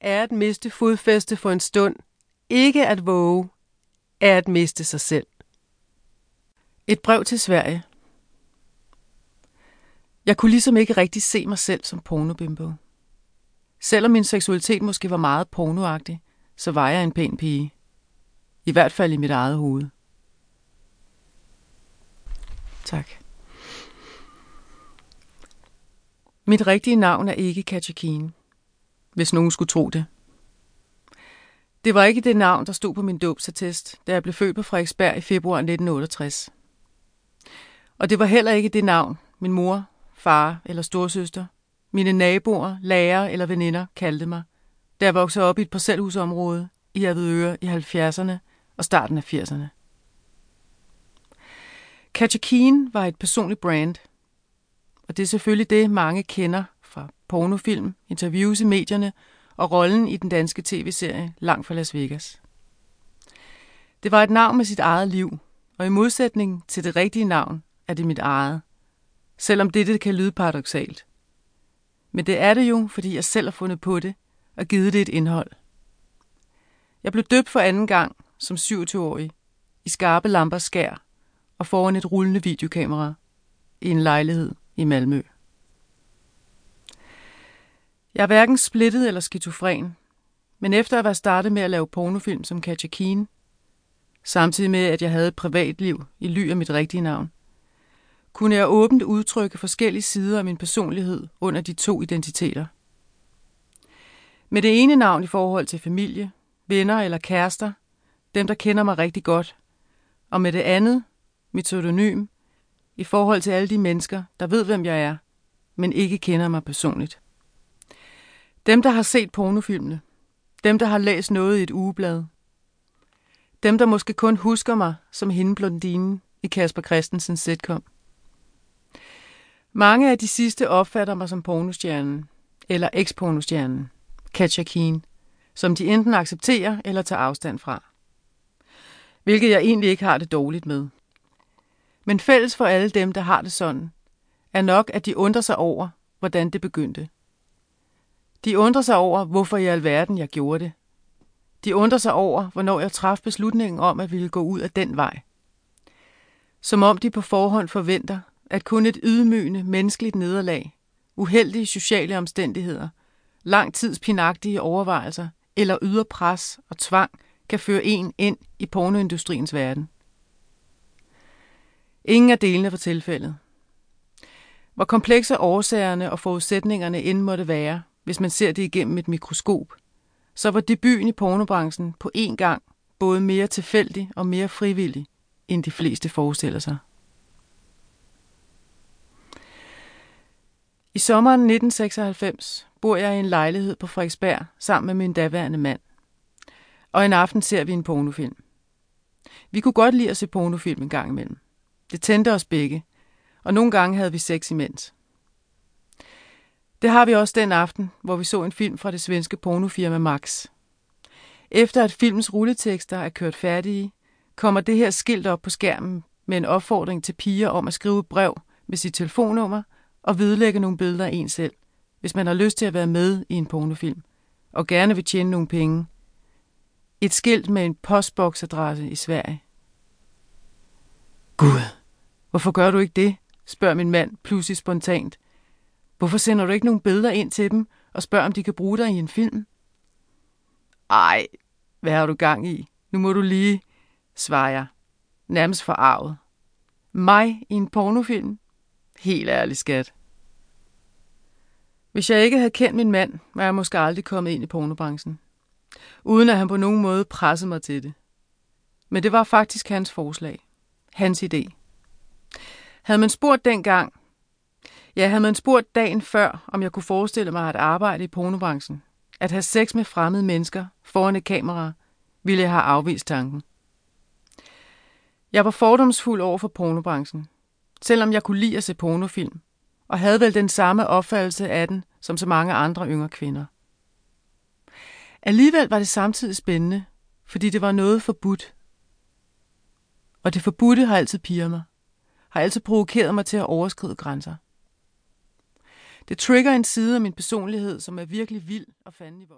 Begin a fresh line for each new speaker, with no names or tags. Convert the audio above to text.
er at miste fodfæste for en stund. Ikke at våge er at miste sig selv. Et brev til Sverige. Jeg kunne ligesom ikke rigtig se mig selv som pornobimbo. Selvom min seksualitet måske var meget pornoagtig, så var jeg en pæn pige. I hvert fald i mit eget hoved. Tak. Mit rigtige navn er ikke Katja Keen, hvis nogen skulle tro det. Det var ikke det navn, der stod på min dåbsattest, da jeg blev født på Frederiksberg i februar 1968. Og det var heller ikke det navn, min mor, far eller storsøster, mine naboer, lærere eller veninder kaldte mig, da jeg voksede op i et parcelhusområde i Avedøre i 70'erne og starten af 80'erne. Katja Keen var et personligt brand, og det er selvfølgelig det, mange kender fra pornofilm, interviews i medierne og rollen i den danske tv-serie Langt fra Las Vegas. Det var et navn med sit eget liv, og i modsætning til det rigtige navn er det mit eget, selvom dette kan lyde paradoxalt. Men det er det jo, fordi jeg selv har fundet på det og givet det et indhold. Jeg blev døbt for anden gang som 27-årig i skarpe lampers skær og foran et rullende videokamera i en lejlighed i Malmø. Jeg er hverken splittet eller skizofren, men efter at være startet med at lave pornofilm som Katja Keen, samtidig med at jeg havde et privatliv i ly af mit rigtige navn, kunne jeg åbent udtrykke forskellige sider af min personlighed under de to identiteter. Med det ene navn i forhold til familie, venner eller kærester, dem der kender mig rigtig godt, og med det andet, mit pseudonym, i forhold til alle de mennesker, der ved, hvem jeg er, men ikke kender mig personligt. Dem, der har set pornofilmene. Dem, der har læst noget i et ugeblad. Dem, der måske kun husker mig som hende blondinen i Kasper Christensens sitcom. Mange af de sidste opfatter mig som pornostjernen, eller eks-pornostjernen, Katja Keen, som de enten accepterer eller tager afstand fra. Hvilket jeg egentlig ikke har det dårligt med. Men fælles for alle dem, der har det sådan, er nok, at de undrer sig over, hvordan det begyndte. De undrer sig over, hvorfor i alverden jeg gjorde det. De undrer sig over, hvornår jeg traf beslutningen om at ville gå ud af den vej. Som om de på forhånd forventer, at kun et ydmygende menneskeligt nederlag, uheldige sociale omstændigheder, lang tids pinagtige overvejelser eller ydre pres og tvang kan føre en ind i pornoindustriens verden. Ingen af delene var tilfældet. Hvor komplekse årsagerne og forudsætningerne end måtte være, hvis man ser det igennem et mikroskop, så var debuten i pornobranchen på én gang både mere tilfældig og mere frivillig, end de fleste forestiller sig. I sommeren 1996 bor jeg i en lejlighed på Frederiksberg sammen med min daværende mand. Og en aften ser vi en pornofilm. Vi kunne godt lide at se pornofilm en gang imellem. Det tændte os begge, og nogle gange havde vi sex imens. Det har vi også den aften, hvor vi så en film fra det svenske pornofirma Max. Efter at filmens rulletekster er kørt færdige, kommer det her skilt op på skærmen med en opfordring til piger om at skrive brev med sit telefonnummer og vedlægge nogle billeder af en selv, hvis man har lyst til at være med i en pornofilm, og gerne vil tjene nogle penge. Et skilt med en postboksadresse i Sverige. Gud, hvorfor gør du ikke det? spørger min mand pludselig spontant. Hvorfor sender du ikke nogle billeder ind til dem og spørger, om de kan bruge dig i en film? Ej, hvad har du gang i? Nu må du lige, svarer jeg, nærmest forarvet. Mig i en pornofilm? Helt ærligt, skat. Hvis jeg ikke havde kendt min mand, var jeg måske aldrig kommet ind i pornobranchen. Uden at han på nogen måde pressede mig til det. Men det var faktisk hans forslag. Hans idé. Havde man spurgt dengang, ja, havde man spurgt dagen før, om jeg kunne forestille mig at arbejde i pornobranchen, at have sex med fremmede mennesker foran et kamera, ville jeg have afvist tanken. Jeg var fordomsfuld over for pornobranchen, selvom jeg kunne lide at se pornofilm, og havde vel den samme opfattelse af den som så mange andre yngre kvinder. Alligevel var det samtidig spændende, fordi det var noget forbudt. Og det forbudte har altid piger mig, har altid provokeret mig til at overskride grænser. Det trigger en side af min personlighed, som er virkelig vild og fanden i vold.